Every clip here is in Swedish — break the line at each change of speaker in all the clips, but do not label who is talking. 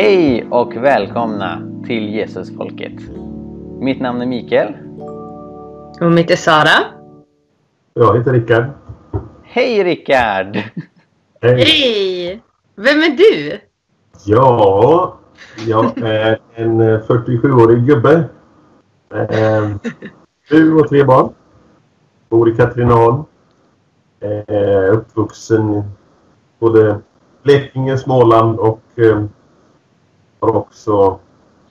Hej och välkomna till Jesusfolket. Mitt namn är Mikael.
Och mitt är Sara.
Jag heter Rickard.
Hej Rickard!
Hej!
Hej! Vem är du?
Ja, jag är en 47-årig gubbe. Eh, Fru och tre barn. Bor i Katrineholm. Eh, uppvuxen både Blekinge, Småland och eh, har också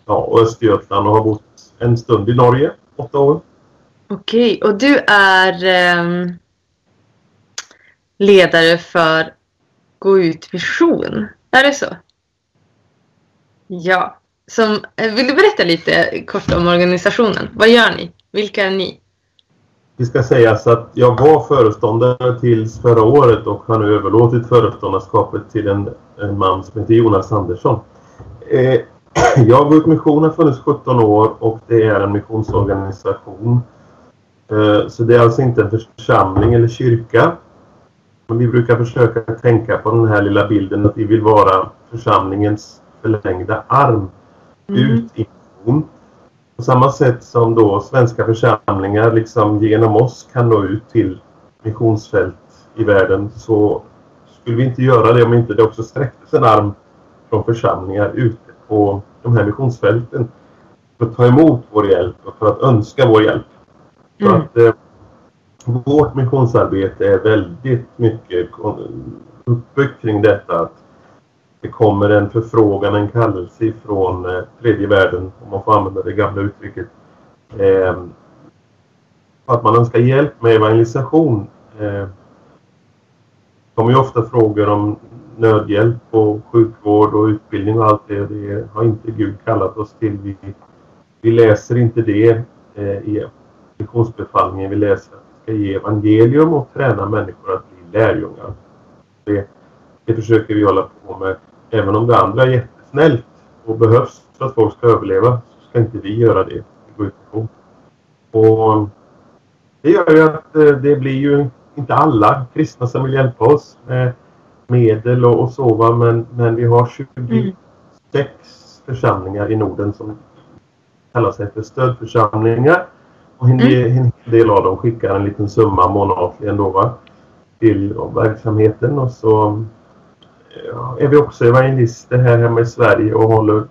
ja, Östergötland och har bott en stund i Norge, åtta år.
Okej, och du är ehm, ledare för Gå ut vision. Är det så? Ja. Som, eh, vill du berätta lite kort om organisationen? Vad gör ni? Vilka är ni?
Det ska sägas att jag var föreståndare tills förra året och har nu överlåtit föreståndarskapet till en, en man som heter Jonas Andersson. Eh, jag och Mission har funnits 17 år och det är en missionsorganisation. Eh, så det är alltså inte en församling eller kyrka. Men vi brukar försöka tänka på den här lilla bilden att vi vill vara församlingens förlängda arm ut i mission. På samma sätt som då svenska församlingar liksom genom oss kan nå ut till missionsfält i världen så skulle vi inte göra det om inte det också sträcktes en arm från församlingar ute på de här missionsfälten för att ta emot vår hjälp och för att önska vår hjälp. Så
Mm.
att eh, vårt missionsarbete är väldigt mycket uppbyggt kring detta att det kommer en förfrågan, en kallelse ifrån eh, tredje världen, om man får använda det gamla uttrycket. Eh, att man önskar hjälp med evangelisation. Eh, kommer ju ofta frågor om nödhjälp och sjukvård och utbildning och allt det. Det har inte Gud kallat oss till. Vi, vi läser inte det eh, i missionsbefallningen. Vi läser att vi ska ge evangelium och träna människor att bli lärjungar. Det, det försöker vi hålla på med. Även om det andra är jättesnällt och behövs för att folk ska överleva så ska inte vi göra det. Går på. Och det gör ju att eh, det blir ju inte alla kristna som vill hjälpa oss med medel och, och så va, men, men vi har 26 församlingar i Norden som kallar sig för stödförsamlingar. Och en del, en del av dem skickar en liten summa månatligen då va, till verksamheten och så ja, är vi också evangelister här hemma i Sverige och håller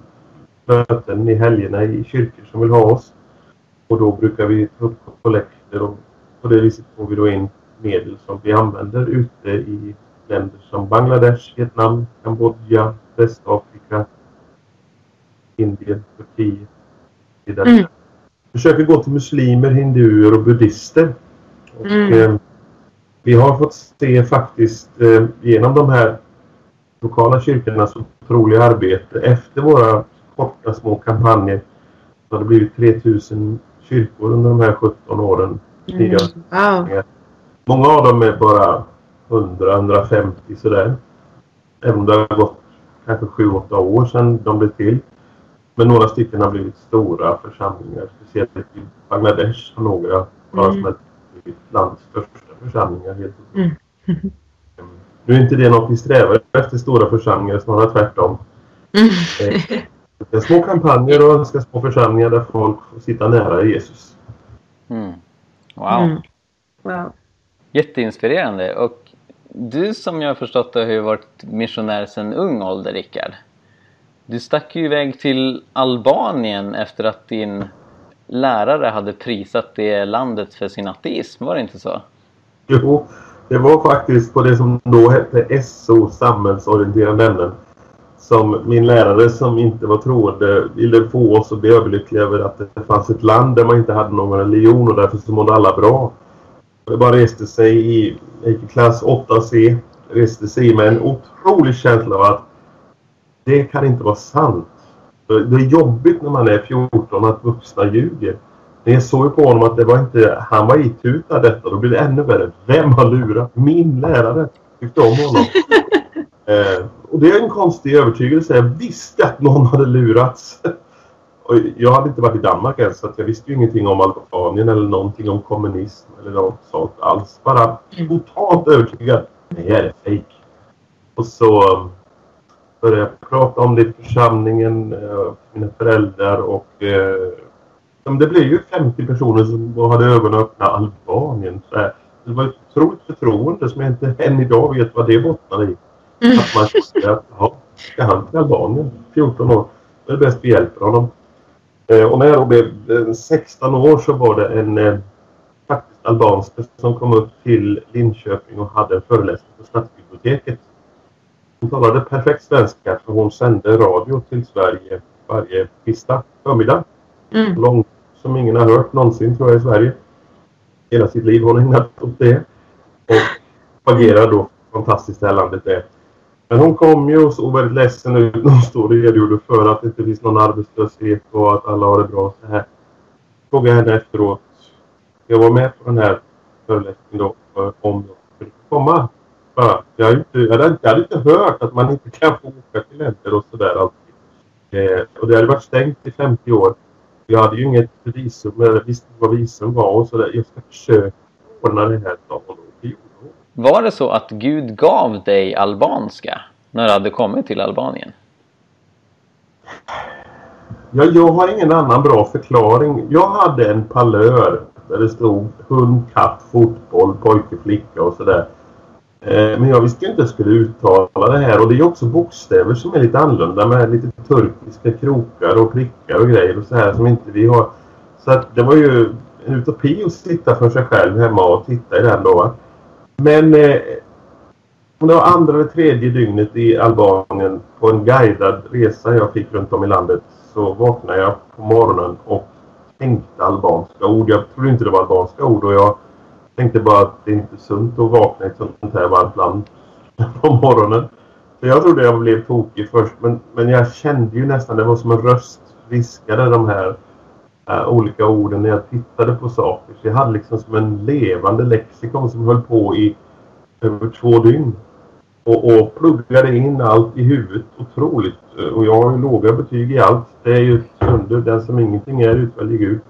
möten i helgerna i kyrkor som vill ha oss. Och då brukar vi ta upp kollekter och på det viset får vi då in medel som vi använder ute i länder som Bangladesh, Vietnam, Kambodja, Västafrika, Indien, Turkiet och vidare.
Mm.
Försöker gå till muslimer, hinduer och buddister. Och,
Mm.
eh, vi har fått se faktiskt eh, genom de här lokala kyrkornas otroliga arbete efter våra korta små kampanjer så har det blivit 3000 kyrkor under de här 17 åren.
Mm. Wow.
Många av dem är bara 100-150 sådär. Även om det har gått kanske 7-8 år sedan de blev till. Men några stycken har blivit stora församlingar. Speciellt i Bangladesh har några bara som har blivit landets största församlingar. Helt
Mm.
Nu är inte det något vi strävar efter stora församlingar, snarare tvärtom.
Mm.
Eh, Det är små kampanjer och önskar små församlingar där folk får sitta nära Jesus.
Mm. Wow,
Mm. Wow.
jätteinspirerande. Och du som jag har förstått det har ju varit missionär sedan ung ålder Rickard. Du stack ju iväg till Albanien efter att din lärare hade prisat det landet för sin ateism, var det inte så?
Jo, det var faktiskt på det som då hette SO, samhällsorienterande ämnen. Som min lärare som inte var troende ville få oss att bli överlyckliga över att det fanns ett land där man inte hade någon religion och därför så mådde alla bra. Det bara reste sig i, i klass 8C, reste sig med en otrolig känsla av att det kan inte vara sant. Det är jobbigt när man är 14 att vuxna ljuger. Men jag såg på honom att det var inte, han var itutad detta. Då blir det ännu värre. Vem har lurat? Min lärare tyckte om honom. eh, och det är en konstig övertygelse. Jag visste att någon hade lurats. Och jag hade inte varit i Danmark ens så att jag visste ju ingenting om Albanien eller någonting om kommunism eller något sånt alls. Bara totalt övertygad. Det är fejk. Och så började prata om det i församlingen, eh, mina föräldrar och eh, det blev ju 50 personer som hade ögonen öppna Albanien. Så här. Det var ett otroligt förtroende som jag inte än idag vet vad det bottnar i. Att man kände att, ja, ska han till Albanien? 14 år. Då är det bäst vi hjälper honom. Eh, och när jag då blev 16 eh, år så var det en eh, faktiskt albansk som kom upp till Linköping och hade en föreläsning på Stadsbiblioteket. Hon talade perfekt svenska för hon sände radio till Sverige varje tisdag förmiddag. Mm. Långt som ingen har hört någonsin tror jag i Sverige. Hela sitt liv har hon ägnat åt det. Och agerar då fantastiskt det här landet är. Men hon kom ju och såg väldigt ledsen ut när hon stod och redogjorde för att det inte finns någon arbetslöshet och att alla har det bra så här. Jag frågade henne efteråt. Jag var med på den här föreläsningen då om jag skulle komma. Bara, jag, inte, jag, hade, jag hade inte hört att man inte kan få åka till länder och sådär alltid. Eh, och det hade varit stängt i 50 år. Jag hade ju inget visum, eller visste inte vad visum var och sådär. Jag ska försöka ordna det här, sa hon.
Var det så att Gud gav dig albanska när du hade kommit till Albanien?
Ja, jag har ingen annan bra förklaring. Jag hade en palör där det stod hund, katt, fotboll, pojke, flicka och sådär. Eh, men jag visste ju inte att jag skulle uttala det här och det är också bokstäver som är lite annorlunda med lite turkiska krokar och prickar och grejer och så här som inte vi har. Så att det var ju en utopi att sitta för sig själv hemma och titta i den då. Men eh, det var andra eller tredje dygnet i Albanien på en guidad resa jag fick runt om i landet så vaknade jag på morgonen och tänkte albanska ord. Jag trodde inte det var albanska ord och jag tänkte bara att det är inte sunt att vakna i ett sånt här varmt land på morgonen. Så jag trodde jag blev tokig först men, men jag kände ju nästan, det var som en röst viskade de här Eh, olika orden när jag tittade på saker. Så jag hade liksom som en levande lexikon som höll på i över två dygn. Och, och pluggade in allt i huvudet otroligt. Och jag har ju låga betyg i allt. Det är ju ett under. Den som ingenting är utväljer Gud.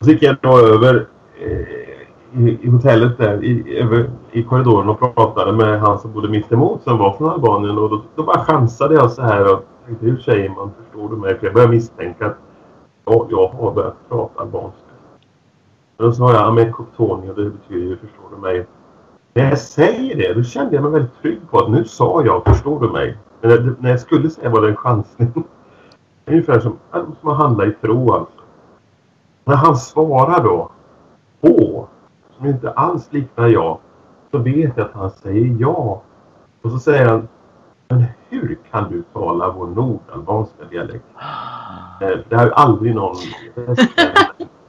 Så gick jag då över eh, i, i, hotellet där i, över, i korridoren och pratade med han som bodde mitt emot som var från Albanien. Och då, då bara chansade jag så här och tänkte hur säger man? Förstår du mig? För jag började misstänka att jag har börjat prata albanska. Då sa jag Amekoptoni och det betyder ju förstår du mig. När jag säger det, då kände jag mig väldigt trygg på att nu sa jag förstår du mig. Men när jag skulle säga var det en chansning. Ungefär som, som att handla i tro alltså. När han svarar då på, som inte alls liknar jag, så vet jag att han säger ja. Och så säger han men hur kan du tala vår nordalbanska dialekt? Eh, det har ju aldrig någon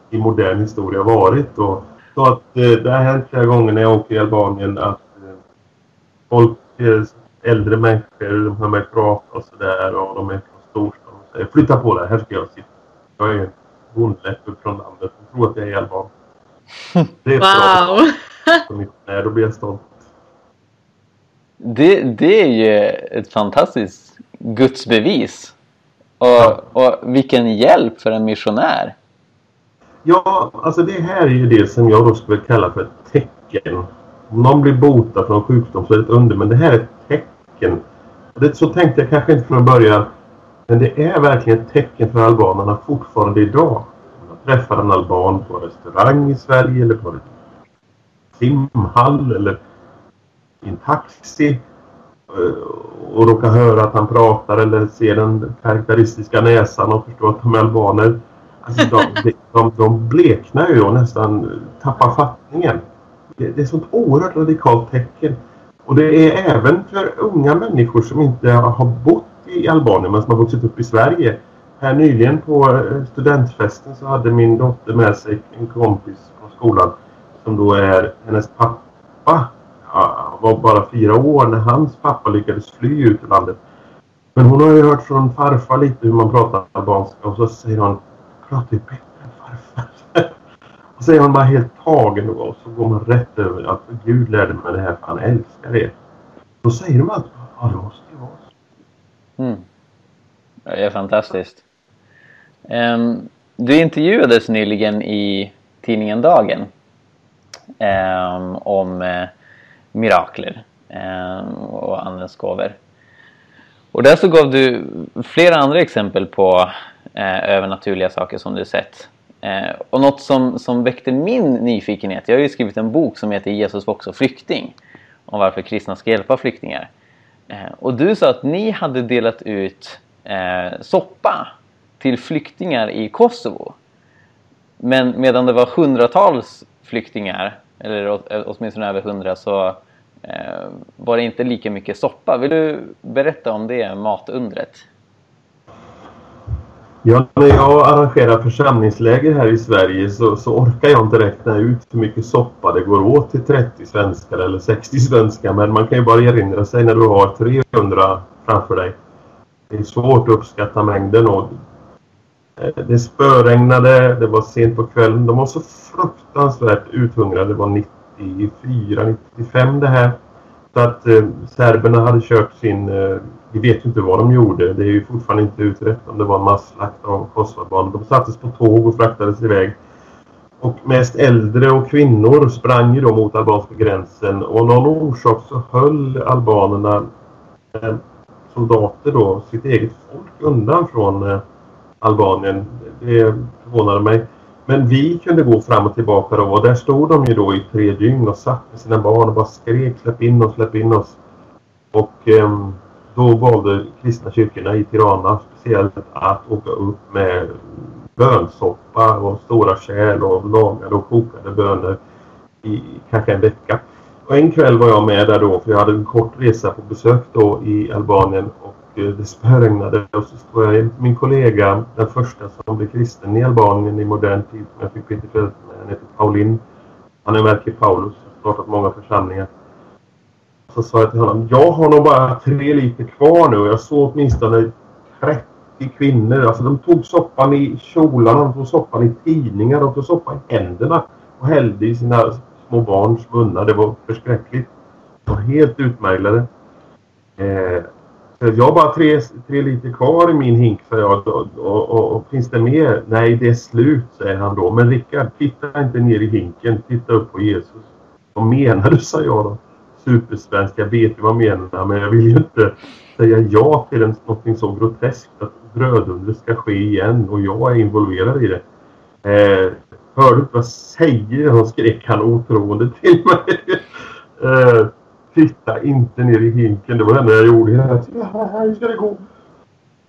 i modern historia varit. Och, så att eh, det har hänt flera gånger när jag åker i Albanien att eh, folk, äldre människor, de hör mig prata och sådär och de är från storstan och säger flytta på dig, här ska jag sitta. Jag är bondläpp från landet och tror att jag är alban.
Det är wow!
Bra. Då blir jag stolt.
Det, det är ju ett fantastiskt gudsbevis. Och, och vilken hjälp för en missionär.
Ja, alltså det här är ju det som jag då skulle kalla för ett tecken. Om någon blir botad från sjukdom så är det ett under, men det här är ett tecken. Det, så tänkte jag kanske inte från början. Men det är verkligen ett tecken för albanerna fortfarande idag. Jag träffar en alban på restaurang i Sverige eller på en simhall eller i en taxi eh, och råkar höra att han pratar eller ser den karaktäristiska näsan och förstår att de är albaner. Alltså de, de, de bleknar ju och nästan tappar fattningen. Det, det är ett sånt oerhört radikalt tecken. Och det är även för unga människor som inte har bott i Albanien men som har vuxit upp i Sverige. Här nyligen på eh, studentfesten så hade min dotter med sig en kompis från skolan som då är hennes pappa var bara fyra år när hans pappa lyckades fly ut ur landet. Men hon har ju hört från farfar lite hur man pratar albanska och så säger hon pratar ju bättre än farfar. och så är hon bara helt tagen och så går man rätt över att alltså, Gud lärde mig det här för han älskar det. Då säger de att ja det måste ju vara så.
Mm. Det är fantastiskt. Um, du intervjuades nyligen i tidningen Dagen um, om uh, mirakler eh, och Andens gåvor. Och där så gav du flera andra exempel på eh, övernaturliga saker som du sett. Eh, och något som, som väckte min nyfikenhet, jag har ju skrivit en bok som heter Jesus var också flykting. Om varför kristna ska hjälpa flyktingar. Eh, och du sa att ni hade delat ut eh, soppa till flyktingar i Kosovo. Men medan det var hundratals flyktingar, eller eh, åtminstone över hundra, så eh, var det inte lika mycket soppa. Vill du berätta om det matundret?
Ja, när jag arrangerar församlingsläger här i Sverige så, så orkar jag inte räkna ut hur mycket soppa det går åt till 30 svenskar eller 60 svenskar. Men man kan ju bara erinra sig när du har 300 framför dig. Det är svårt att uppskatta mängden och Eh, det spöregnade, det var sent på kvällen. De var så fruktansvärt uthungrade. Det var 94, 95 det här. Så att eh, serberna hade kört sin... Eh, vi vet ju inte vad de gjorde. Det är ju fortfarande inte utrett om det var en masslakt av kosovoalbaner. De sattes på tåg och fraktades iväg. Och mest äldre och kvinnor sprang ju då mot albanska gränsen. Och av någon orsak så höll albanerna eh, soldater då, sitt eget folk undan från eh, Albanien. Det förvånade mig. Men vi kunde gå fram och tillbaka då och där stod de ju då i tre dygn och satt med sina barn och bara skrek släpp in oss, släpp in oss. Och eh, då valde kristna kyrkorna i Tirana speciellt att åka upp med bönsoppa och stora kärl och lagade och kokade bönor i kanske en vecka. Och en kväll var jag med där då för jag hade en kort resa på besök då i Albanien det spöregnade och så stod jag min kollega, den första som blev kristen i Albanien i modern tid som jag fick bli med, han heter Paulin. Han är märke Paulus, har startat många församlingar. Så sa jag till honom, jag har nog bara tre liter kvar nu och jag såg åtminstone 30 kvinnor. Alltså de tog soppan i kjolarna, de tog soppan i tidningar, de tog soppan i händerna och hällde i sina små barns munnar. Det var förskräckligt. De var helt utmärglade. Eh, Eh, jag har bara tre, tre liter kvar i min hink, sa jag. Och, och, och, och, finns det mer? Nej, det är slut, säger han då. Men Rickard, titta inte ner i hinken. Titta upp på Jesus. Vad menar du, sa jag då. Supersvensk, jag vet ju vad jag menar, men jag vill ju inte säga ja till en, någonting så groteskt att brödundret ska ske igen och jag är involverad i det. Eh, hör du inte vad jag säger? Han skrek han otroende till mig. eh, titta inte ner i hinken. Det var det enda jag gjorde hela tiden. Hur ska det gå?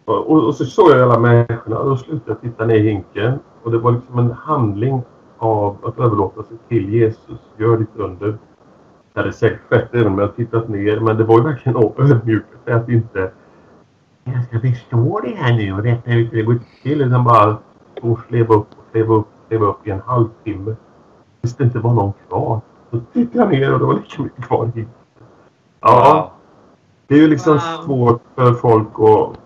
Och, och, så såg jag alla människorna och då slutade jag titta ner i hinken. Och det var liksom en handling av att överlåta sig till Jesus. Gör ditt under. Det hade säkert skett även om jag tittat ner. Men det var ju verkligen ödmjukt att inte jag ska förstå det här nu och rätta ut hur det går till. Utan bara stå sleva upp och sleva upp och upp i en halvtimme. Tills det inte var någon kvar. Så tittade jag ner och det var lika mycket kvar hit. Ja. Det är ju liksom wow. svårt för folk att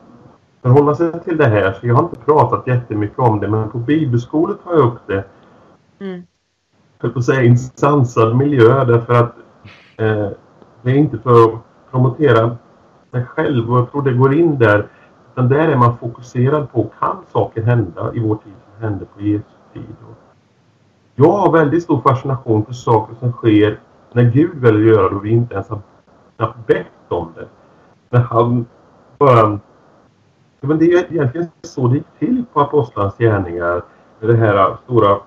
förhålla sig till det här. Så jag har inte pratat jättemycket om det. Men på bibelskolor tar jag upp det. Mm. För att säga en sansad miljö. Därför att eh, det är inte för att promotera sig själv. Och jag tror det går in där. Utan där är man fokuserad på, kan saker hända i vår tid som hände på Jesu tid? Jag har väldigt stor fascination för saker som sker när Gud väljer att göra det och vi inte ens har knappt bett om det. Men han bara... Men det är egentligen så det gick till på Apostlarnas gärningar. När det här stora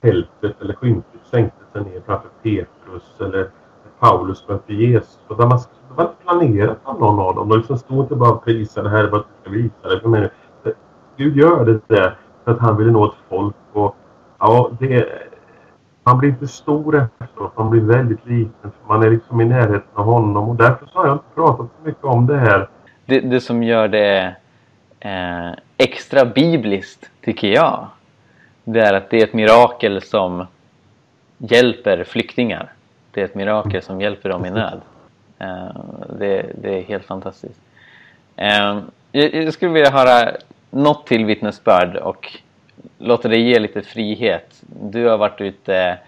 tältet eller skynket sänkte sig ner framför Petrus eller Paulus mötte Jesus. Och där det var inte planerat av någon av dem. De liksom stod inte bara och prisade här för att du ska visa det för mig. Gud gör det där för att han ville nå ett folk. Och, ja, det, man blir inte stor efteråt. Man blir väldigt liten. Man är liksom i närheten av honom. Och därför så har jag inte pratat så mycket om det här.
Det, det som gör det eh, extra bibliskt, tycker jag. Det är att det är ett mirakel som hjälper flyktingar. Det är ett mirakel som hjälper dem i nöd. Eh, det, det, är helt fantastiskt. Eh, jag skulle vilja höra något till vittnesbörd och låta dig ge lite frihet. Du har varit ute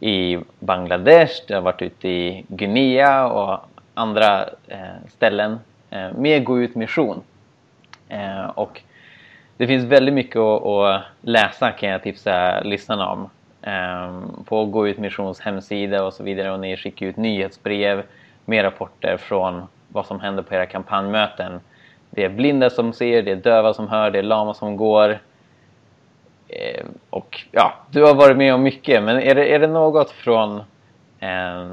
i Bangladesh, du har varit ute i Guinea och andra eh, ställen eh, med Gå ut mission. Eh, och det finns väldigt mycket att, läsa kan jag tipsa lyssnarna om. Eh, på Gå ut missions hemsida och så vidare och ni skickar ut nyhetsbrev med rapporter från vad som händer på era kampanjmöten. det är blinda som ser, det är döva som hör, det är lama som går. Eh, och ja, du har varit med om mycket, men är det, är det något från eh,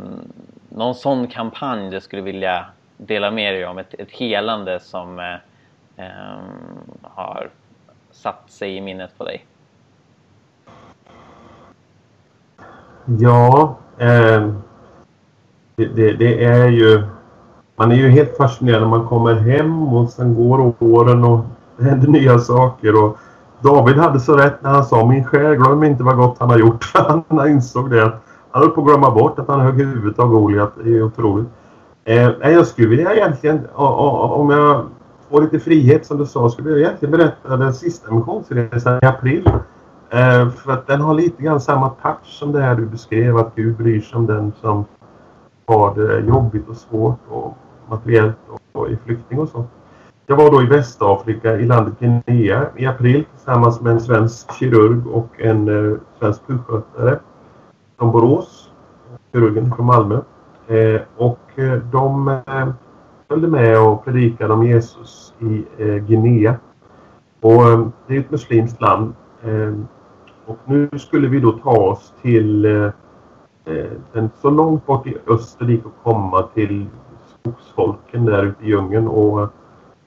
någon sån kampanj du skulle vilja dela med dig om? Ett, ett helande som eh, eh, har satt sig i minnet på dig?
Ja, eh, det, det, det, är ju... Man är ju helt fascinerad när man kommer hem och sen går åren och händer nya saker. Och David hade så rätt när han sa min själ glöm inte vad gott han har gjort. han insåg det. Han höll på att glömma bort att han högg huvudet av Goliat. Det är otroligt. Eh, jag skulle vilja egentligen, om jag får lite frihet som du sa, skulle jag egentligen berätta den sista missionsresan i april. Eh, för att den har lite grann samma touch som det här du beskrev, att Gud bryr sig om den som har det jobbigt och svårt och materiellt och, och är flykting och så. Jag var då i Västafrika i landet Guinea i april tillsammans med en svensk kirurg och en eh, svensk sjukskötare från Borås, kirurgen från Malmö. Eh, och eh, de eh, följde med och predikade om Jesus i eh, Guinea. Och eh, det är ett muslimskt land. Eh, och nu skulle vi då ta oss till eh, eh, den så långt bort i öster det och komma till skogsfolken där ute i djungeln. Och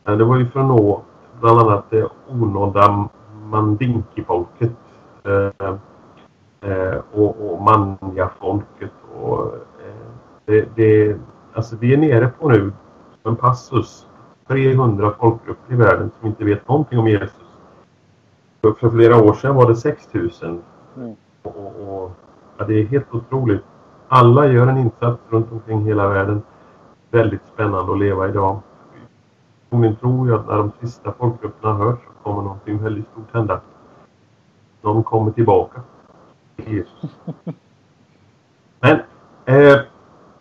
det var ju för att nå bland annat det onådda Mandinki-folket. och, och Manja-folket. Och, det, det, alltså vi är nere på nu en passus 300 folkgrupper i världen som inte vet någonting om Jesus. För, för flera år sedan var det 6000. Mm. Och, och, ja, det är helt otroligt. Alla gör en insats runt omkring hela världen. Väldigt spännande att leva idag. Personligen tror jag att när de sista folkgrupperna hörs så kommer någonting väldigt stort hända. De kommer tillbaka Jesus. Men eh,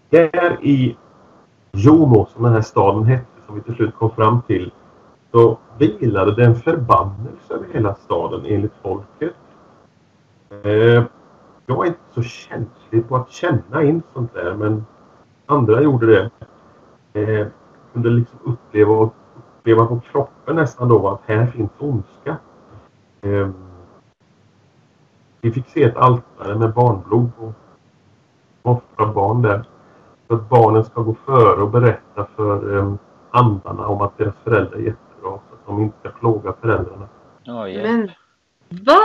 där i Jomo, som den här staden hette, som vi till slut kom fram till, så vilade det en förbannelse över hela staden enligt folket. Eh, jag är inte så känslig på att känna in sånt där, men andra gjorde det. Eh, kunde liksom uppleva, och uppleva på kroppen nästan då att här finns ondska. Eh, vi fick se ett altare med barnblod och offra barn där. För att barnen ska gå före och berätta för um, andarna om att deras föräldrar är jättebra. Så att de inte ska plåga föräldrarna.
Oh, yeah. Men va?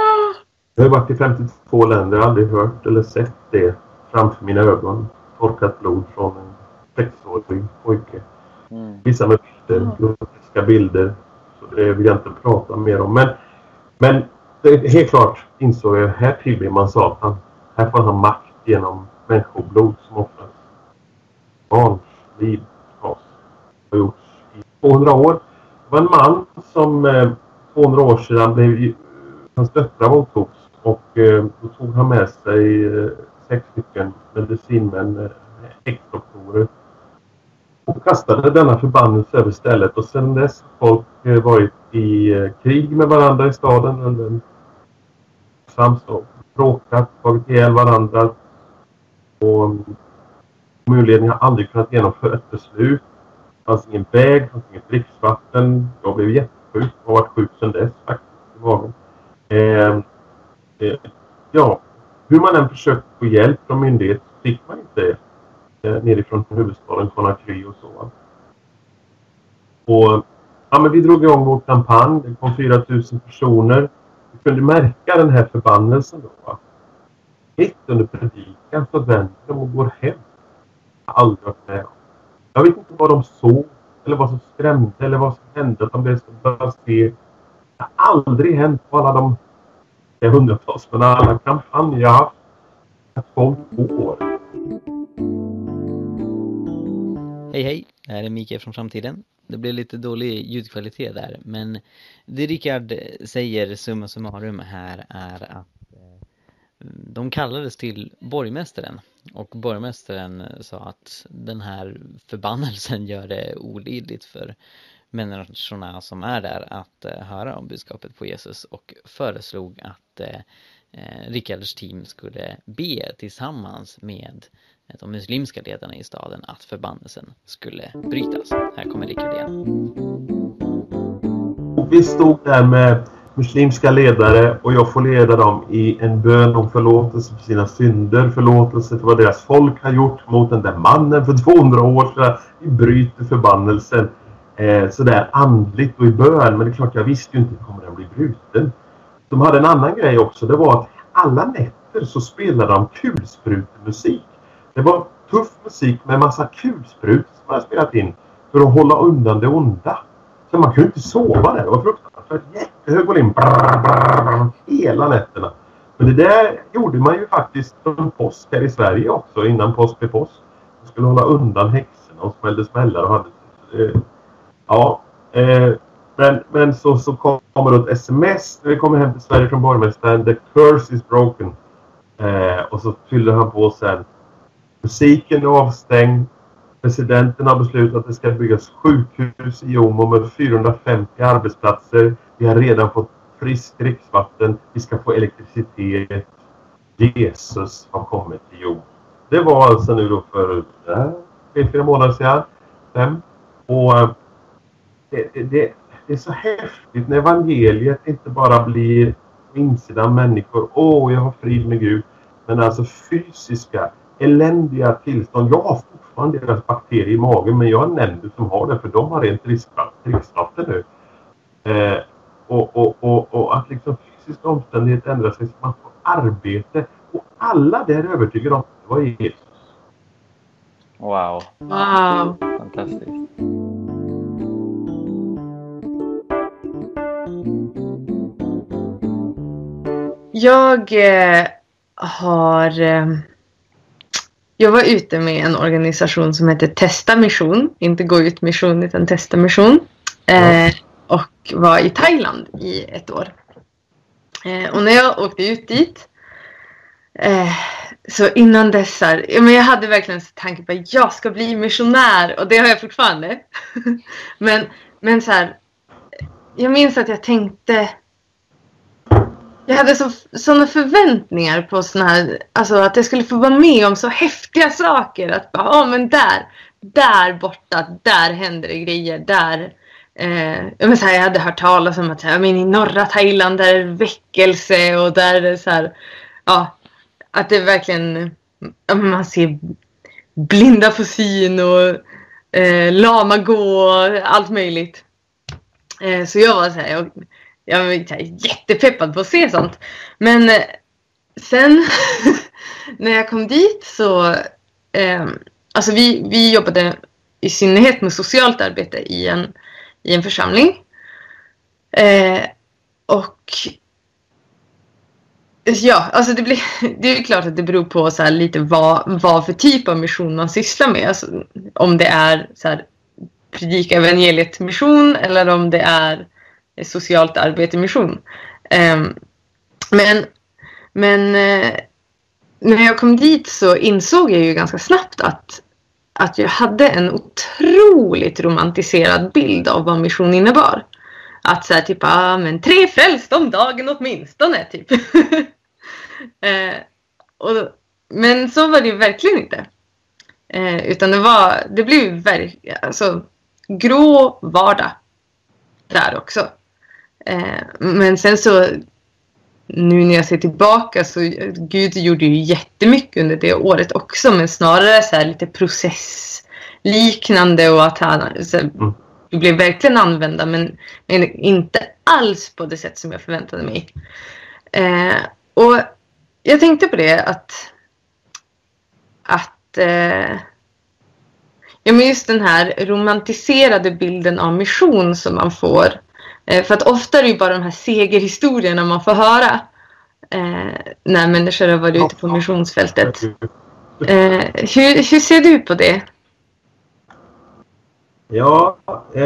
Jag har varit i 52 länder. Jag har aldrig hört eller sett det framför mina ögon. Torkat blod från en sexårig pojke. Mm. Vissa med bilder, groteska bilder. Så det vill jag inte prata mer om. Men, men helt klart insåg jag här tillber man Satan. Här får han makt genom människoblod som offras barns liv har gjorts i 200 år. Det var en man som eh, 200 år sedan blev... Hans döttrar våldtogs och eh, då tog han med sig eh, sex stycken medicinmän, eh, häxdoktorer och kastade denna förbannelse över stället och sedan dess har folk eh, varit i eh, krig med varandra i staden under sams och bråkat, tagit ihjäl varandra och mm, Kommunledningen har aldrig kunnat genomföra ett beslut. Det fanns ingen väg, det fanns inget dricksvatten. Jag blev jättesjuk och har varit sjuk sedan dess faktiskt i magen. Eh, eh, ja, hur man än försökte få hjälp från myndighet fick man inte Eh, nerifrån huvudstaden Conakry och så. Och, ja, men vi drog igång vår kampanj. Det kom 4000 personer. Vi kunde märka den här förbannelsen då. Mitt under predikan så vänder de och går hem aldrig varit med om. Jag vet inte vad de såg eller vad som skrämde eller vad som hände. Att de blev så se. Det har aldrig hänt på alla de hundratals, men alla kampanjer jag haft. Att folk går.
Hej hej, det här är Mikael från framtiden. Det blev lite dålig ljudkvalitet där, men det Rickard eh, säger summa summarum här är att eh, de kallades till borgmästaren. Och borgmästaren sa att den här förbannelsen gör det olidligt för människorna som är där att eh, höra om budskapet på Jesus. Och föreslog att eh, Rickards team skulle be tillsammans med de muslimska ledarna i staden att förbannelsen skulle brytas. Här kommer Rickard igen.
vi stod där med muslimska ledare och jag får leda dem i en bön om förlåtelse för sina synder, förlåtelse för vad deras folk har gjort mot den där mannen för 200 år sedan. Vi bryter förbannelsen eh, sådär andligt och i bön. Men det är klart, jag visste ju inte kommer den bli bruten. De hade en annan grej också. Det var att alla nätter så spelade de kulsprutemusik. Det var tuff musik med massa kulsprutor som man spelat in för att hålla undan det onda. Så man kunde inte sova där. Det var fruktansvärt. Jättehög volym. Hela nätterna. Men det där gjorde man ju faktiskt som påsk här i Sverige också innan påsk blev påsk. Man skulle hålla undan häxorna och smällde smällar och hade... Eh, ja. Eh, men, men så, så kommer det ett sms när vi kommer hem till Sverige från borgmästaren. The curse is broken. Eh, och så fyller han på sen. Musiken är avstängd. Presidenten har beslutat att det ska byggas sjukhus i Jomo med 450 arbetsplatser. Vi har redan fått friskt dricksvatten. Vi ska få elektricitet. Jesus har kommit till jord. Det var alltså nu då för eh, tre, fyra månader sedan. Fem. Och eh, det, det, det, är så häftigt när evangeliet inte bara blir på insidan människor. Åh, oh, jag har frid med Gud. Men alltså fysiska, eländiga tillstånd. Jag har fortfarande deras bakterier i magen men jag har nämnder som har det för de har rent dricksvatten nu. Eh, och, och, och, och, att liksom fysiska omständigheter ändrar sig så man får arbete. Och alla där är övertygade om att det var Jesus.
Wow.
Wow.
Fantastiskt.
Jag eh, har... Eh, jag var ute med en organisation som heter Testa Mission. Inte Gå ut mission utan Testa Mission. Eh, och var i Thailand i ett år. Eh, och när jag åkte ut dit eh, så innan dess här, men jag hade verkligen en tanke på att jag ska bli missionär och det har jag fortfarande. men, men så här, jag minns att jag tänkte jag hade så, såna förväntningar på såna här, alltså att jag skulle få vara med om så häftiga saker. Att bara, ja men där, där borta, där händer det grejer. Där, eh, men så här, jag hade hört talas om att så här, men i norra Thailand där är det väckelse och där är det så här, ja, att det verkligen, man ser blinda få syn och eh, lama gå och allt möjligt. Eh, så jag var så här, jag, jag var jättepeppad på att se sånt. Men eh, sen när jag kom dit så... Eh, alltså vi, vi jobbade i synnerhet med socialt arbete i en, i en församling. Eh, och Ja, alltså det, blir, det är klart att det beror på så lite vad, vad för typ av mission man sysslar med. Alltså, om det är så här, predika evangeliet mission eller om det är socialt arbete mission. Ehm, men men eh, när jag kom dit så insåg jag ju ganska snabbt att, att jag hade en otroligt romantiserad bild av vad mission innebar. Att säga typ, ah, men tre frälst om dagen åtminstone, typ. eh, och, men så var det ju verkligen inte. Eh, utan det var, det blev verkligen alltså grå vardag där också. Eh, men sen så nu när jag ser tillbaka så Gud gjorde ju jättemycket under det året också men snarare så här lite processliknande och att han så, mm. blev verkligen använda men, men, inte alls på det sätt som jag förväntade mig. Eh, och jag tänkte på det att att eh, ja, men just den här romantiserade bilden av mission som man får för att ofta är det ju bara de här segerhistorierna man får höra eh, när människor har varit ute på missionsfältet. Eh, hur, hur ser du på det?
Ja, eh,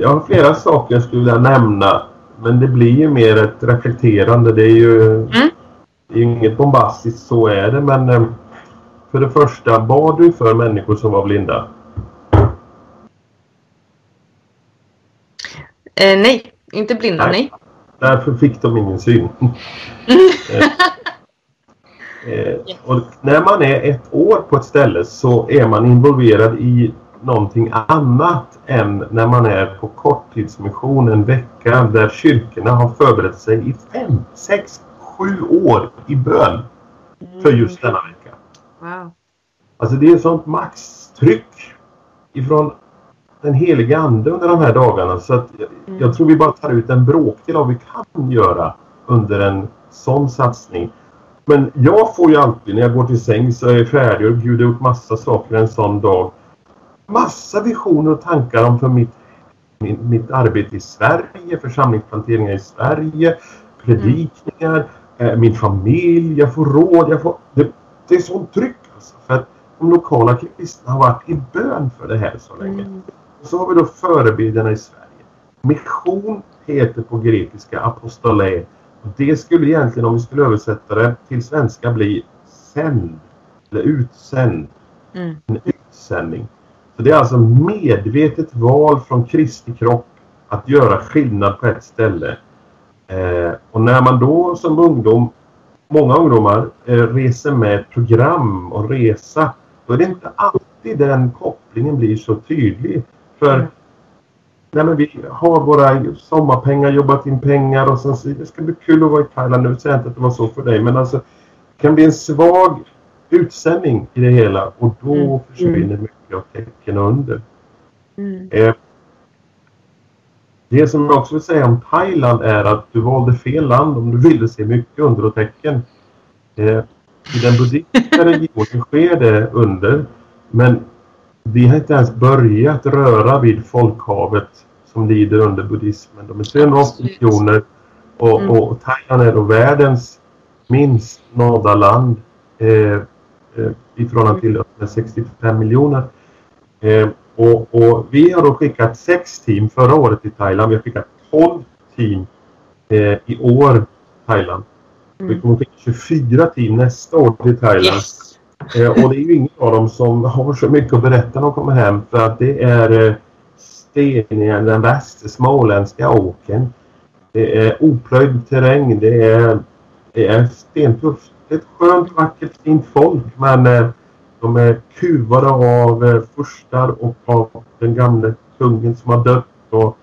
jag har flera saker jag skulle vilja nämna. Men det blir ju mer ett reflekterande. Det är ju mm. det är inget bombastiskt, så är det. Men eh, för det första, bad du för människor som var blinda?
Eh, nej, inte blinda, nej. nej.
Därför fick de ingen syn. eh, och när man är ett år på ett ställe så är man involverad i någonting annat än när man är på korttidsmission en vecka där kyrkorna har förberett sig i fem, sex, sju år i bön för just denna vecka.
Wow.
Alltså det är sånt maxtryck ifrån den heliga Ande under de här dagarna så att jag,
Mm.
jag tror vi bara tar ut en bråkdel av vad vi kan göra under en sån satsning. Men jag får ju alltid när jag går till säng så är jag färdig och bjuder upp massa saker en sån dag. Massa visioner och tankar om för mitt, min, mitt arbete i Sverige, församlingsplanteringar i Sverige, predikningar, eh, min familj, jag får råd, jag får... Det, det är sånt tryck alltså. För att de lokala kristna har varit i bön för det här så länge.
Mm.
Så har vi då förebedjarna i Sverige. Mission heter på grekiska apostolé. Och Det skulle egentligen om vi skulle översätta det till svenska bli sänd. Eller utsänd.
Mm.
En utsändning. Så det är alltså medvetet val från Kristi kropp att göra skillnad på ett ställe. Eh, och när man då som ungdom, många ungdomar, eh, reser med program och resa, då är det inte alltid den kopplingen blir så tydlig. För
Mm.
nej, men vi har våra sommarpengar, jobbat in pengar och sen så, det ska bli kul att vara i Thailand nu. Säger jag inte att det var så för dig, men alltså det kan bli en svag utsändning i det hela och då
Mm.
försvinner mycket av tecken under.
Mm.
Eh, det som jag också vill säga om Thailand är att du valde fel land om du ville se mycket under och tecken. Eh, I den buddhistiska regionen sker det under. Men vi har inte ens börjat röra vid folkhavet som lider under buddhismen. De är 380
Absolut.
miljoner och,
Mm.
och Thailand är då världens minst nådda land eh, eh, i förhållande till att det är 65 miljoner. Eh, och, och vi har då skickat sex team förra året till Thailand. Vi har skickat 12 team eh, i år Thailand. Vi
Mm.
kommer skicka 24 team nästa år till Thailand.
Yes.
Eh, och det är ju ingen av dem som har så mycket att berätta när de kommer hem för att det är eh, steniga, den värsta småländska åken. Det är oplöjd terräng. Det är, det är stentufft. Det är ett skönt, vackert, fint folk men eh, de är kuvade av furstar och av den gamla kungen som har dött. Och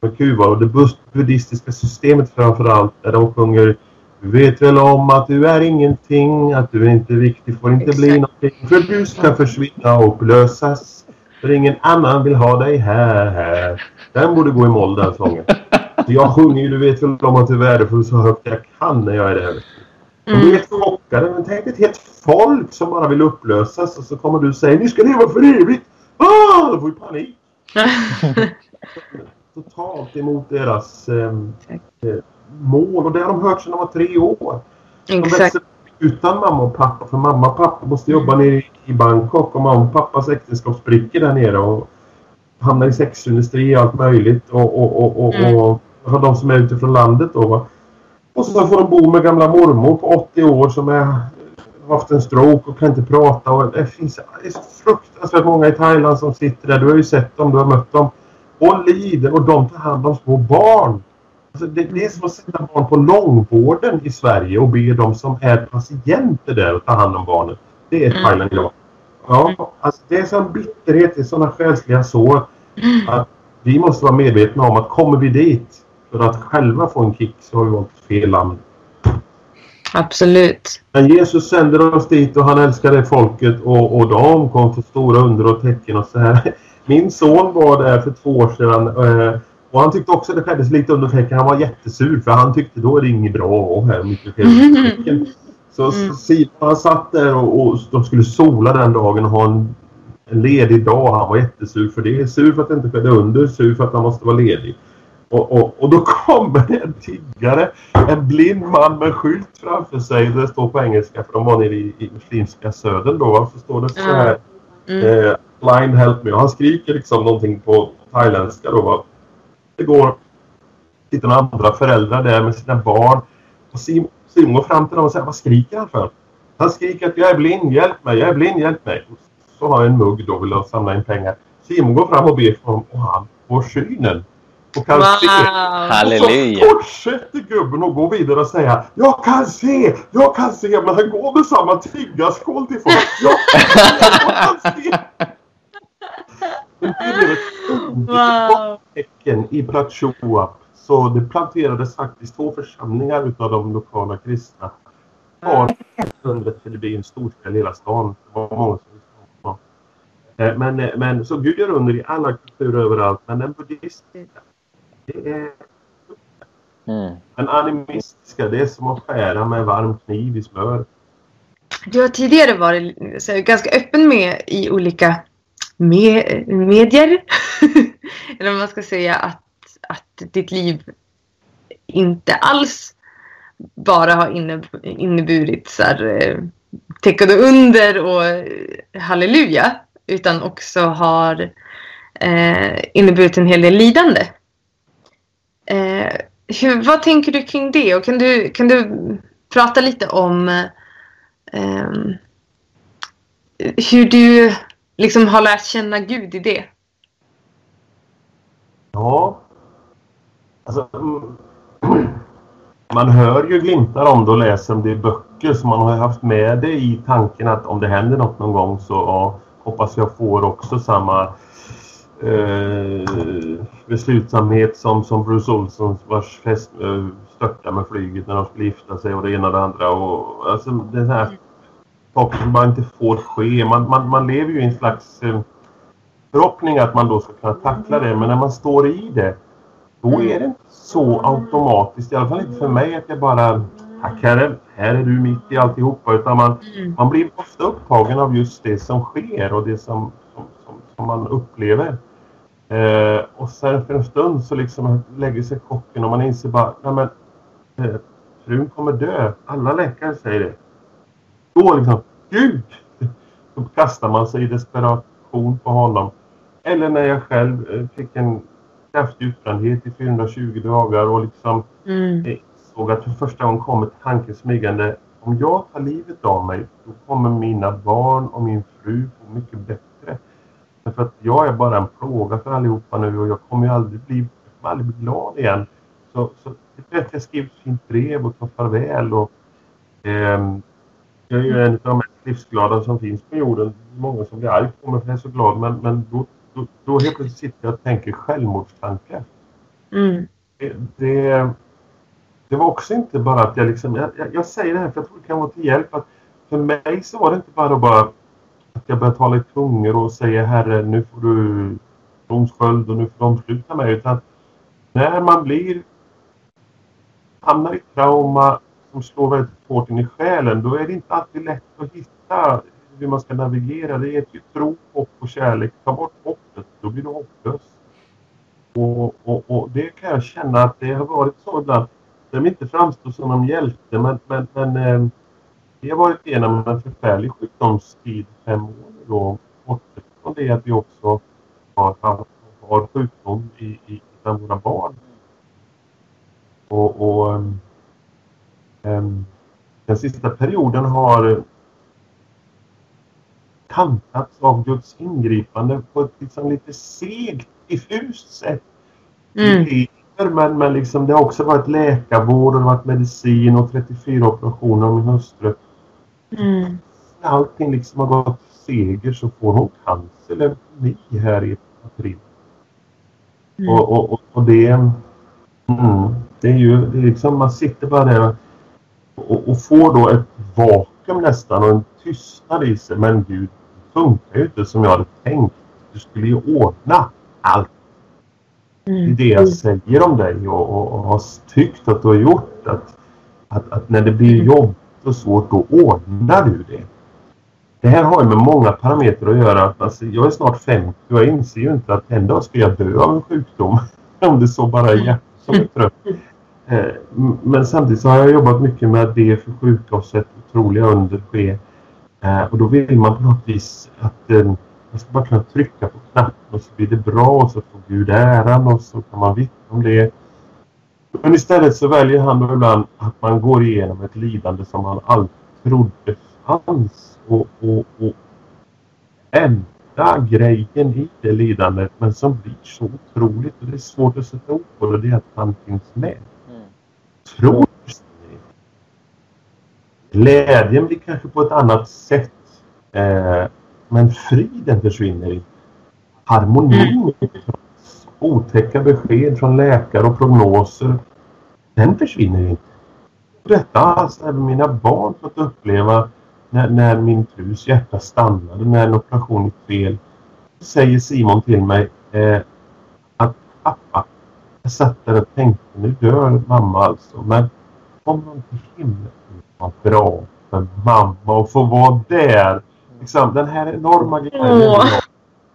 de är kuvade. Och det buddhistiska systemet framförallt där de sjunger du vet väl om att du är ingenting, att du är inte viktig, får inte bli
Exakt.
någonting. För du ska försvinna och upplösas. För ingen annan vill ha dig här. Den borde gå i moll den sången. Så jag sjunger ju du vet väl om att du är värdefull så högt jag kan när jag är där. De
Mm.
helt chockade. Men tänk ett helt folk som bara vill upplösas och så kommer du säga ni ska leva för evigt. Ah! Då får vi panik. Totalt emot deras eh, mål. Och det har de hört sedan de var tre år. De
Exakt.
växer utan mamma och pappa. För mamma och pappa måste jobba nere i- i Bangkok och mamma och pappas äktenskap spricker där nere. Och hamnar i sexindustri och allt möjligt. Och, och, och, och,
Mm.
och har de som är utifrån landet då. Och så får de bo med gamla mormor på 80 år som är, har haft en stroke och kan inte prata. Och det finns det är så fruktansvärt många i Thailand som sitter där. Du har ju sett dem, du har mött dem. Och lider och de tar hand om små barn. Alltså det, det är som att sätta barn på långvården i Sverige och be de som är patienter där att ta hand om barnen. Det är
Mm.
Thailand idag. Ja, alltså det är sån bitterhet, det är såna själsliga sår. Att vi måste vara medvetna om att kommer vi dit för att själva få en kick så har vi valt fel land.
Absolut.
Men Jesus sänder oss dit och han älskar det folket och, och de kom för stora under och tecken och så här. Min son var där för två år sedan eh, och han tyckte också det skedde lite under tecken. Han var jättesur för han tyckte då är det inget bra och här mycket fel tecken. Så
Mm.
Simon han satt där och, och de skulle sola den dagen och ha en, en ledig dag. Han var jättesur för det. Sur för att det inte skedde under, sur för att han måste vara ledig. Och, och, och då kommer det en tiggare, en blind man med skylt framför sig. Det står på engelska för de var nere i, i muslimska södern då. Så står det så här.
Mm.
Eh, Blind help me. Och han skriker liksom någonting på thailändska då. Va? Det går sitter några andra föräldrar där med sina barn. Och Simon, Simon går fram till dem och säger vad skriker han för? Han skriker att jag är blind, hjälp mig, jag är blind, hjälp mig. Och så har han en mugg då och vill samla in pengar. Simon går fram och ber för honom och han får synen. Och kan se.
Wow.
Halleluja.
Och så fortsätter gubben att gå vidare och säga Jag kan se, jag kan se. Men han går med samma tiggarskål till folk. Jag, jag kan se. Det blev ett
Wow.
tecken i Prachuap. Så det planterades faktiskt två församlingar utav de lokala kristna. Var undret för det blir en storställ i hela stan. Det var många som. Eh, Men, eh, men så Gud gör under i alla kulturer överallt. Men den buddhistiska, det är
Mm.
den animistiska, det är som att skära med varm kniv i smör.
Du har tidigare varit så, här, ganska öppen med i olika me medier. Eller om man ska säga att, att ditt liv inte alls bara har inne- inneburit så här, eh, och under och eh, halleluja. Utan också har eh, inneburit en hel del lidande. Eh, hur, vad tänker du kring det? Och kan du, kan du prata lite om eh, eh hur du liksom har lärt känna Gud i det.
Ja. Alltså, mm, man hör ju glimtar om det och läser om det i böcker så man har haft med det i tanken att om det händer något någon gång så ja, hoppas jag får också samma eh, beslutsamhet som, som Bruce Olsson vars fest eh, störtade med flyget när de skulle gifta sig och det ena och det andra. Och, alltså det här saker som bara inte får ske. Man, man, man lever ju i en slags eh, förhoppning att man då ska kunna tackla det men när man står i det då är det inte så automatiskt, i alla fall inte för mig, att jag bara Tack Herre, här är du mitt i alltihopa. Utan man, man blir ofta upptagen av just det som sker och det som, som, som, som man upplever. Eh, och sen för en stund så liksom lägger sig chocken och man inser bara, nej men eh, frun kommer dö. Alla läkare säger det. Då liksom, Gud! Då kastar man sig i desperation på honom. Eller när jag själv eh, fick en kraftig utbrändhet i 420 dagar och liksom
Mm.
jag såg att för första gången kom ett tanke smygande. Om jag tar livet av mig, då kommer mina barn och min fru få mycket bättre. Därför att jag är bara en plåga för allihopa nu och jag kommer ju aldrig bli, kommer aldrig bli glad igen. Så, så det är att jag skriver ett fint brev och tar farväl. Och, ehm, jag är ju en av de mest livsglada som finns på jorden. Många som blir arg på mig för jag är så glad. Men, men då, då, då helt plötsligt sitter jag och tänker självmordstankar
Mm.
det, det, det var också inte bara att jag liksom, jag, jag, jag säger det här för jag tror det kan vara till hjälp att för mig så var det inte bara, bara att jag började tala i tungor och säga Herre nu får du tronsköld och nu får de sluta med utan när man blir hamnar i trauma som slår väldigt hårt in i själen då är det inte alltid lätt att hitta hur man ska navigera. Det är ju tro, hopp och kärlek. Ta bort hoppet, då blir du hopplös. Och, och, och det kan jag känna att det har varit så ibland. De inte framstår som någon hjälte men, men, men eh, vi har varit igenom en förfärlig sjukdomstid fem år då. Bortsett från det att vi också har, haft- har sjukdom i, i bland våra barn. Och, och ehm, den sista perioden har kantats av Guds ingripande på ett liksom lite segt, diffust sätt.
Mm.
Men, men liksom, det har också varit läkarvård och varit medicin och 34 operationer av min hustru.
Mm.
När allting liksom har gått seger så får hon cancer, leukemi här i april.
Mm.
Och, och, och, och det, mm, det är ju det är liksom, man sitter bara där och, och får då ett vakuum nästan och en tystnad i sig. Men gud, det funkar ju inte som jag hade tänkt. Du skulle ju ordna allt. Det är
Mm.
det jag säger om dig och, och, och har tyckt att du har gjort. Att, att, att när det blir jobbigt och svårt, då ordnar du det. Det här har ju med många parametrar att göra. Alltså, jag är snart 50 och jag inser ju inte att en dag ska jag dö av en sjukdom. Om det så bara är hjärtat som är trött. Eh, men samtidigt så har jag jobbat mycket med att be för sjuka och sett otroliga under ske. Eh, Och då vill man på något vis att eh, man ska bara kunna trycka på knappen och så blir det bra och så får Gud äran och så kan man vittna om det. Men istället så väljer han då ibland att man går igenom ett lidande som man aldrig trodde fanns. Och, och, och enda grejen i det lidandet men som blir så otroligt och det är svårt att sätta ord på det, det är att han finns med.
Mm.
Tror Glädjen blir kanske på ett annat sätt. Eh, men friden försvinner inte. harmonin, otäcka besked från läkare och prognoser, den försvinner inte. Detta har alltså även mina barn fått uppleva när, när min frus hjärta stannade, när en operation gick fel. Säger Simon till mig eh, att pappa, jag satt där och tänkte nu dör mamma alltså, men om man till himlen var bra för mamma att få vara där. Liksom, den här enorma grejen.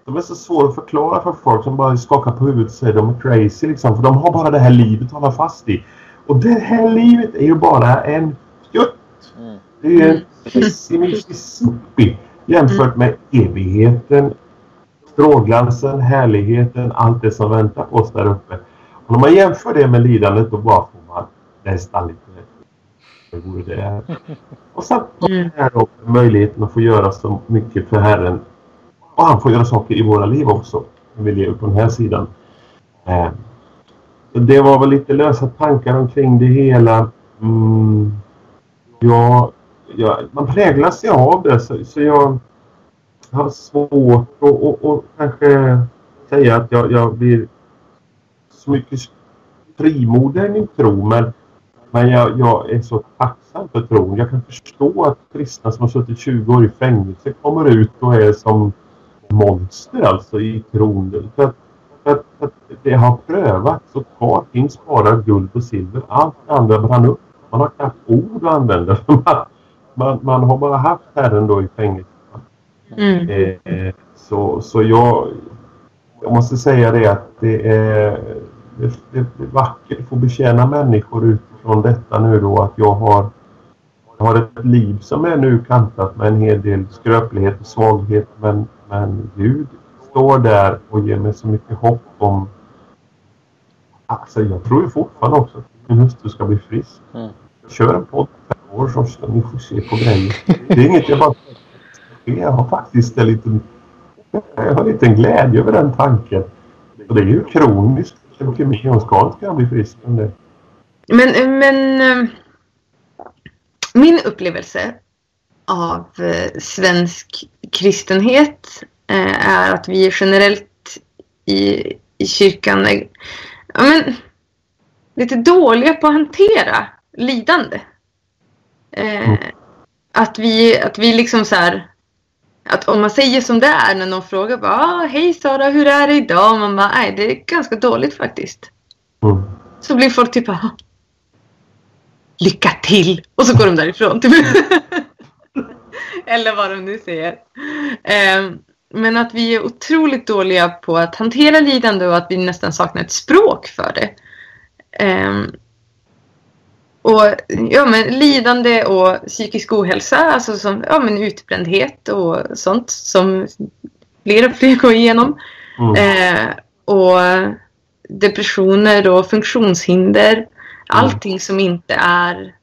De är så svåra att förklara för folk som bara skakar på huvudet och säger de är crazy liksom. För de har bara det här livet att hålla fast i. Och det här livet är ju bara en fjutt. Mm. Det är en pissimissi jämfört med evigheten, strålglansen, härligheten, allt det som väntar på oss där uppe. Om man jämför det med lidandet då bara får man nästan lite det vore det. Och sen mm. är då möjligheten att få göra så mycket för Herren. Och han får göra saker i våra liv också. När vi lever på den här sidan. Eh, det var väl lite lösa tankar omkring det hela. Mm, ja, ja, man präglas ju av det så, så jag har svårt att och, och kanske säga att jag, jag blir så mycket frimodig i min tro men, men jag, jag är så tacksam för tron. Jag kan förstå att kristna som har suttit 20 år i fängelse kommer ut och är som monster alltså i tron. För att för att det har prövats och kvar finns bara guld och silver. Allt andra brann upp. Man har knappt ord att använda. Man, man, man har bara haft Herren då i fängelse. Mm. Eh, så, så jag, jag måste säga det att det är, det, det är vackert att få betjäna människor utifrån detta nu då att jag har, jag har ett liv som är nu kantat med en hel del skröplighet och svaghet men, men Gud står där och ger mig så mycket hopp om... Alltså jag tror ju fortfarande också att min hustru ska bli frisk. Mm. Kör en podd per år så ska ni få se på grejer. Det är inget jag bara... Jag har faktiskt en liten... Jag har en liten glädje över den tanken. Och det är ju kroniskt leukemi. Hon ska inte kunna bli frisk från det.
Men, men... Eh, min upplevelse av eh, svensk kristenhet Eh, är att vi generellt i, i kyrkan är men, lite dåliga på att hantera lidande. Mm. Att vi, att vi liksom så här, att om man säger som det är när någon frågar bara ah, Hej Sara, hur är det idag? Och man bara, nej det är ganska dåligt faktiskt. Mm. Så blir folk typ ah, Lycka till! Och så går de därifrån. Typ. Eller vad de nu säger. Um, men att vi är otroligt dåliga på att hantera lidande och att vi nästan saknar ett språk för det. Um, och ja, men lidande och psykisk ohälsa, alltså som ja, men utbrändhet och sånt som fler och fler går igenom. Mm. Eh, och depressioner och funktionshinder. Mm. Allting som inte är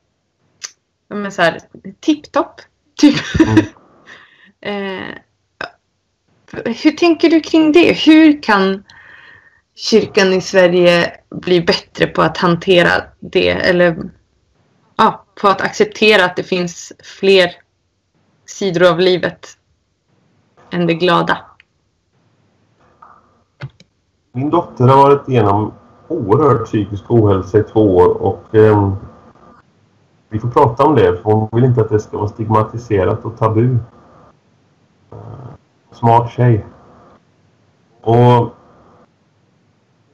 ja, så här, tipptopp. Typ. Mm. eh, hur tänker du kring det? Hur kan kyrkan i Sverige bli bättre på att hantera det? Eller ja, på att acceptera att det finns fler sidor av livet än det glada?
Min dotter har varit igenom oerhört psykisk ohälsa i två år och eh, vi får prata om det för hon vill inte att det ska vara stigmatiserat och tabu eh, smart tjej. Och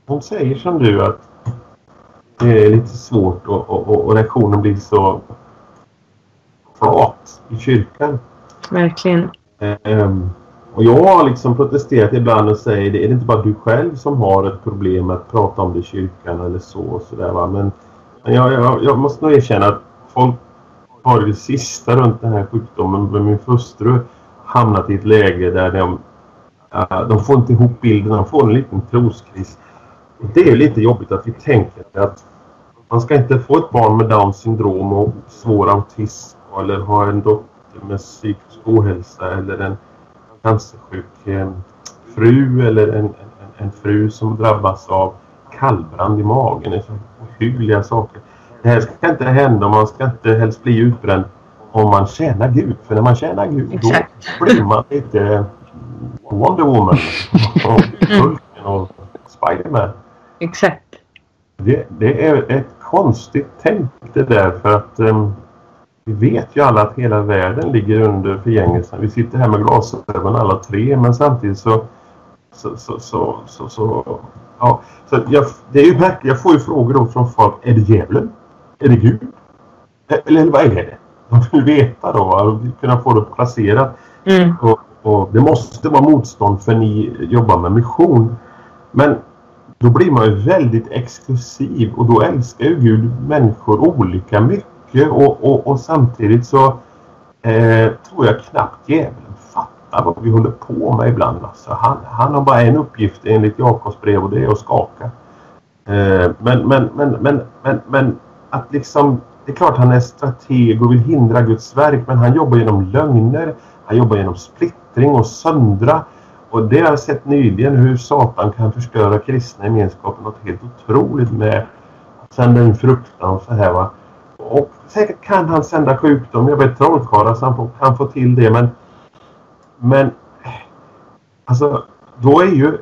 hon säger som du att det är lite svårt och, och, och reaktionen blir så flat i kyrkan.
Verkligen.
Um, och jag har liksom protesterat ibland och säger det är det inte bara du själv som har ett problem med att prata om det i kyrkan eller så och sådär va. Men, men jag, jag, jag, måste nog erkänna att folk har det sista runt den här sjukdomen med min hustru hamnat i ett läge där de, uh, de får inte ihop bilden, de får en liten troskris. Det är lite jobbigt att vi tänker att man ska inte få ett barn med Downs syndrom och svår autism eller ha en dotter med psykisk ohälsa eller en cancersjuk eh, fru eller en, en, en, fru som drabbas av kallbrand i magen. Det är så hyggliga saker. Det här ska inte hända och man ska inte helst bli utbränd om man tjänar Gud. För när man tjänar Gud Exakt. då blir man lite Wonder Woman och Hulken och Spiderman.
Exakt.
Det, det är ett konstigt tänk det där för att um, vi vet ju alla att hela världen ligger under förgängelsen. Vi sitter här med glasögon alla tre men samtidigt så så, så, så, så, så ja. Så jag, det är ju märkligt. Jag får ju frågor då från folk. Är det djävulen? Är det Gud? Eller, eller vad är det? De vill veta då. Och kunna få det placerat.
Mm.
Och, och det måste vara motstånd för ni jobbar med mission. Men då blir man ju väldigt exklusiv och då älskar ju Gud människor olika mycket och, och, och samtidigt så eh, tror jag knappt djävulen fattar vad vi håller på med ibland. Alltså, han, han har bara en uppgift enligt Jakobs brev och det är att skaka. Eh, men, men, men, men, men, men att liksom det är klart han är strateg och vill hindra Guds verk men han jobbar genom lögner, han jobbar genom splittring och söndra. Och det har jag sett nyligen hur Satan kan förstöra kristna gemenskapen något helt otroligt med att sända in fruktan och så här va. Och säkert kan han sända sjukdom, jag vet trollkarlar så han kan få till det men men alltså då är ju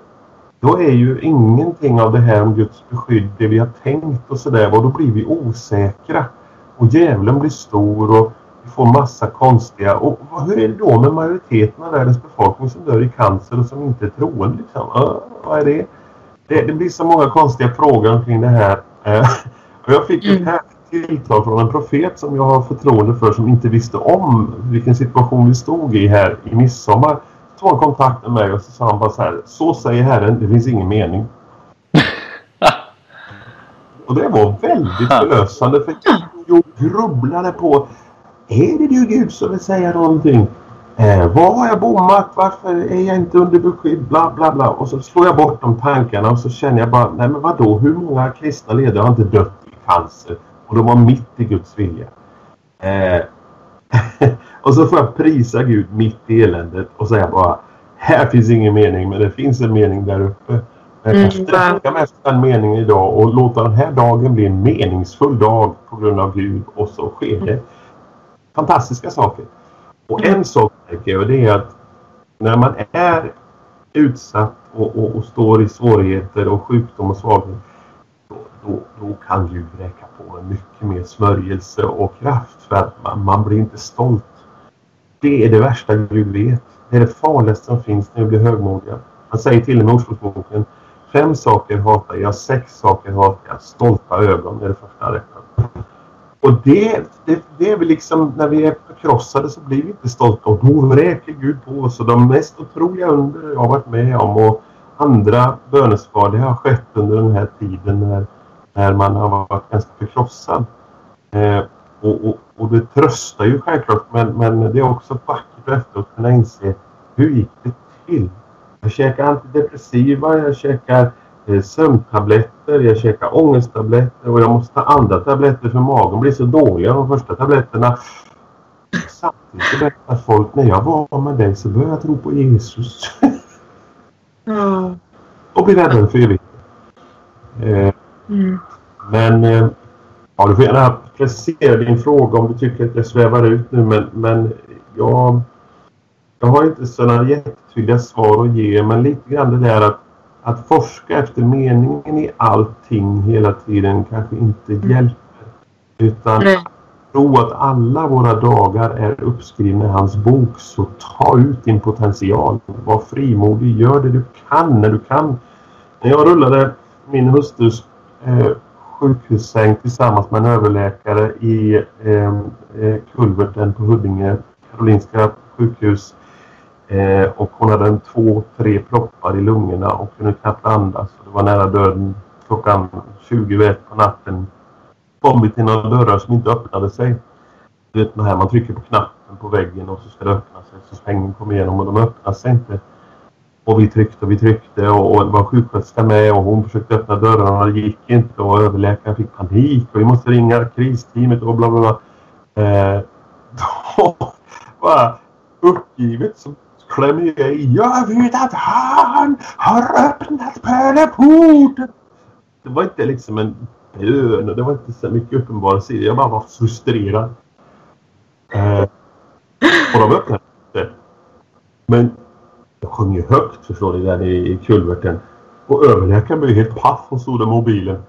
då är ju ingenting av det här om Guds beskydd det vi har tänkt och sådär och då blir vi osäkra. Och djävulen blir stor och får massa konstiga... Och hur är det då med majoriteten av världens befolkning som dör i cancer och som inte är troende? Liksom? Uh, vad är det? det? det? blir så många konstiga frågor omkring det här. Uh, och jag fick ett här tilltal från en profet som jag har förtroende för som inte visste om vilken situation vi stod i här i midsommar. Så tog han kontakt med mig och så sa han bara så här. Så säger Herren, det finns ingen mening. och det var väldigt förlösande för jag grubblade på är det du Gud som vill säga någonting? Eh, vad har jag bommat? Varför är jag inte under beskydd? Bla bla bla. Och så slår jag bort de tankarna och så känner jag bara, nej men vadå? Hur många kristna ledare har inte dött i cancer? Och de var mitt i Guds vilja. Eh, och så får jag prisa Gud mitt i eländet och säga bara, här finns ingen mening men det finns en mening där uppe. Jag kan sträcka mig efter den meningen idag och låta den här dagen bli en meningsfull dag på grund av Gud och så sker det fantastiska saker. Och en sak tänker jag det är att när man är utsatt och, och, och står i svårigheter och sjukdom och svaghet då, då, då, kan Gud räcka på med mycket mer smörjelse och kraft för att man, man blir inte stolt. Det är det värsta Gud vet. Det är det farligaste som finns när vi blir högmodiga. Han säger till och med i Ordspråksboken Fem saker hatar jag, sex saker hatar jag. Stolta ögon är det första. Och det, det, det är väl liksom, när vi är förkrossade så blir vi inte stolta. Och då räker Gud på oss. Och de mest otroliga under jag har varit med om och andra bönesvar, det har skett under den här tiden när, när man har varit ganska förkrossad. Eh, och, och, och, det tröstar ju självklart men, men det är också vackert efteråt att kunna inse hur gick det till? Jag käkar antidepressiva, jag käkar eh, sömntabletter, jag käkar ångesttabletter och jag måste ta andra tabletter för magen blir så dålig av de första tabletterna. Samtidigt berättar folk, när jag var med dig så började jag tro på Jesus. mm. och blir räddad för evigt. Eh, mm. Men eh, ja, du får gärna precisera din fråga om du tycker att jag svävar ut nu men, men jag, jag har inte sådana jättetydliga svar att ge men lite grann det där att att forska efter meningen i allting hela tiden kanske inte mm. hjälper. Utan Nej. tro att alla våra dagar är uppskrivna i hans bok. Så ta ut din potential. Var frimodig. Gör det du kan när du kan. När jag rullade min hustrus eh, sjukhussäng tillsammans med en överläkare i eh, eh kulverten på Huddinge Karolinska sjukhus Eh, och hon hade en två, tre proppar i lungorna och kunde knappt andas. Det var nära döden klockan 20 på natten. Kommit till några dörrar som inte öppnade sig. Du vet här man trycker på knappen på väggen och så ska det öppna sig. Så sängen kommer igenom och de öppnar sig inte. Och vi tryckte och vi tryckte och, och det var sjuksköterska med och hon försökte öppna dörrarna det gick inte och överläkaren fick panik och vi måste ringa kristeamet och bla bla bla. Eh, då bara uppgivet så klämmer jag i. Jag vet att han har öppnat pärleporten. Det var inte liksom en bön och det var inte så mycket uppenbarelse. Jag bara var frustrerad. Eh, och de öppnade inte. Men Jag sjöng ju högt förstår ni där i, kulverten. Och överläkaren blev helt paff och stod där mobilen.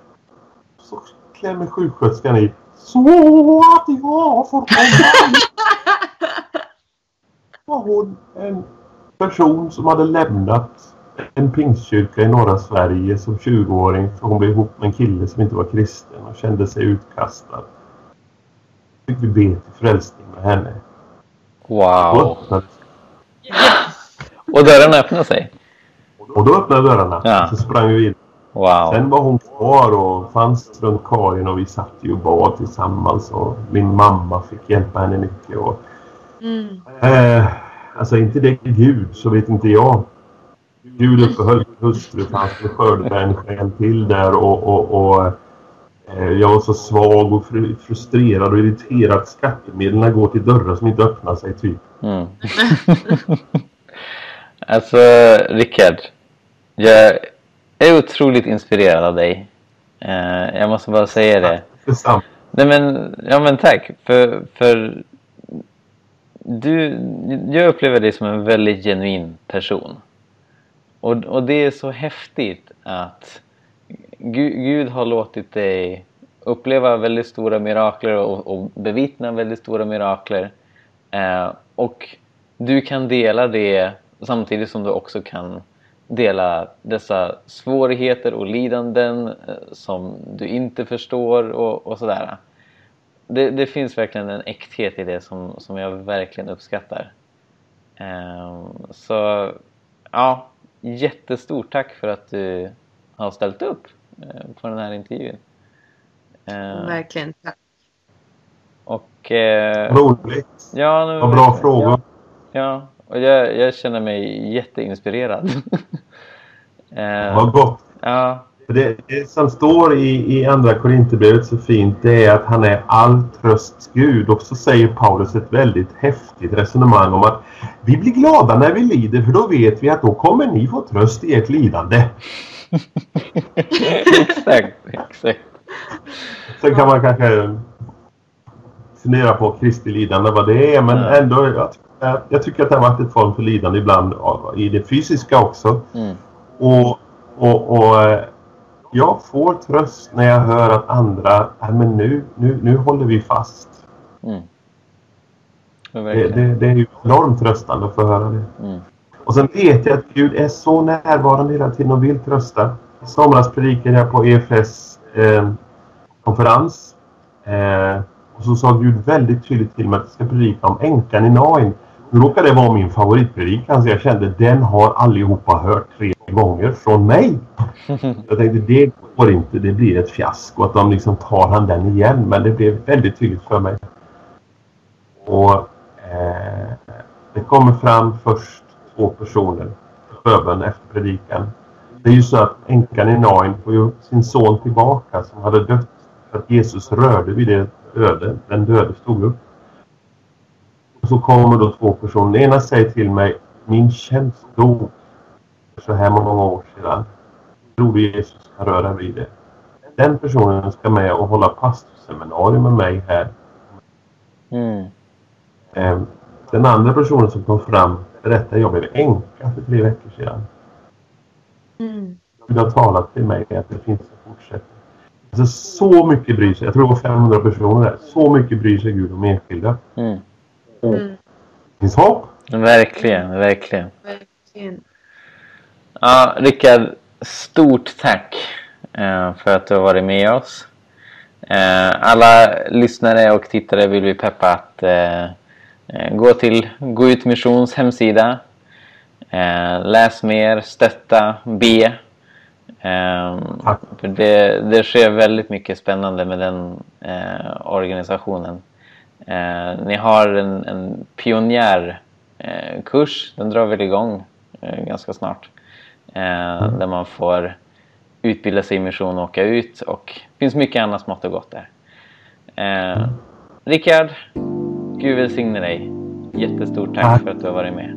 Så klämmer sjuksköterskan i. Så att jag får komma var hon en person som hade lämnat en pingstkyrka i norra Sverige som 20-åring för hon blev ihop med en kille som inte var kristen och kände sig utkastad. Fick vi be till frälsning med henne.
Wow! Och dörrarna öppnade sig?
Och då öppnade dörrarna. Ja. Så sprang vi in.
Wow.
Sen var hon kvar och fanns runt Karin och vi satt ju och bad tillsammans och min mamma fick hjälpa henne mycket. Och, mm. eh, alltså inte det Gud så vet inte jag. Gud uppehöll min hustru för han skulle skörda en själ till där och, och, och eh, jag var så svag och frustrerad och irriterad att skattemedlen går till dörrar som inte öppnar sig typ. Mm.
alltså Rickard, jag är otroligt inspirerad av dig. Eh, jag måste bara säga det.
Detsamma.
Nej men, ja men tack. För, för du, jag upplever dig som en väldigt genuin person. Och, och det är så häftigt att Gud, Gud har låtit dig uppleva väldigt stora mirakler och, och bevittna väldigt stora mirakler. Eh, och du kan dela det samtidigt som du också kan dela dessa svårigheter och lidanden eh, som du inte förstår och, och sådär. Det, det, finns verkligen en äkthet i det som, som jag verkligen uppskattar. Eh, så ja, jättestort tack för att du har ställt upp eh, på den här intervjun.
Eh, verkligen, tack.
Och... Eh,
Roligt.
Ja,
nu, Vad bra frågor.
Ja, och jag, jag känner mig jätteinspirerad.
eh, Vad gott.
Ja.
Det, det, som står i, i andra Korinthierbrevet så fint det är att han är all trösts Gud. Och så säger Paulus ett väldigt häftigt resonemang om att vi blir glada när vi lider för då vet vi att då kommer ni få tröst i ert lidande.
exakt, exakt.
Sen kan man kanske fundera på Kristi lidande vad det är men ändå jag, jag, tycker att det har varit ett form för lidande ibland i det fysiska också. Mm. Och, och, och eh, jag får tröst när jag hör att andra, men nu, nu, nu håller vi fast. Mm. Det, det, det, är ju enormt tröstande att få höra det. Mm. Och sen vet jag att Gud är så närvarande hela tiden och vill trösta. I somras predikade jag på EFS eh, konferens. Eh, och så sa Gud väldigt tydligt till mig att jag ska predika om änkan i Nain. Nu råkar det vara min favoritpredikan så jag kände den har allihopa hört tre gånger från mig. Jag tänkte det går inte, det blir ett fiasko att de liksom tar han den igen. Men det blev väldigt tydligt för mig. Och eh, det kommer fram först två personer förbön efter predikan. Det är ju så att änkan i Nain får ju sin son tillbaka som hade dött för att Jesus rörde vid det öde. Den döde stod upp. Och så kommer då två personer. Den ena säger till mig min tjänst dog så här många år sedan. Trodde Jesus kan röra vid det. Den personen ska med och hålla pastorseminarium med mig här. Mm. Ehm, den andra personen som kom fram berättade jag blev änka för tre veckor sedan. Mm. Gud har talat till mig att det finns en fortsättning. Alltså så mycket bryr sig, jag tror det var 500 personer där. Så mycket bryr sig Gud om enskilda. Mm. Mm. Det finns hopp.
Verkligen, verkligen. verkligen. Ja, Rickard, stort tack eh, för att du har varit med oss. Eh, alla lyssnare och tittare vill vi peppa att eh, gå till Gå ut missions hemsida. Läs mer, stötta, be. För det, det sker väldigt mycket spännande med den organisationen. Ni har en, en pionjärkurs, den drar väl igång ganska snart. Eh, mm. Där man får utbilda sig i mission och åka ut. Och det finns mycket annat smått och gott där. Eh, mm. Rickard, Gud välsigne dig. Jättestort tack för att du har varit med.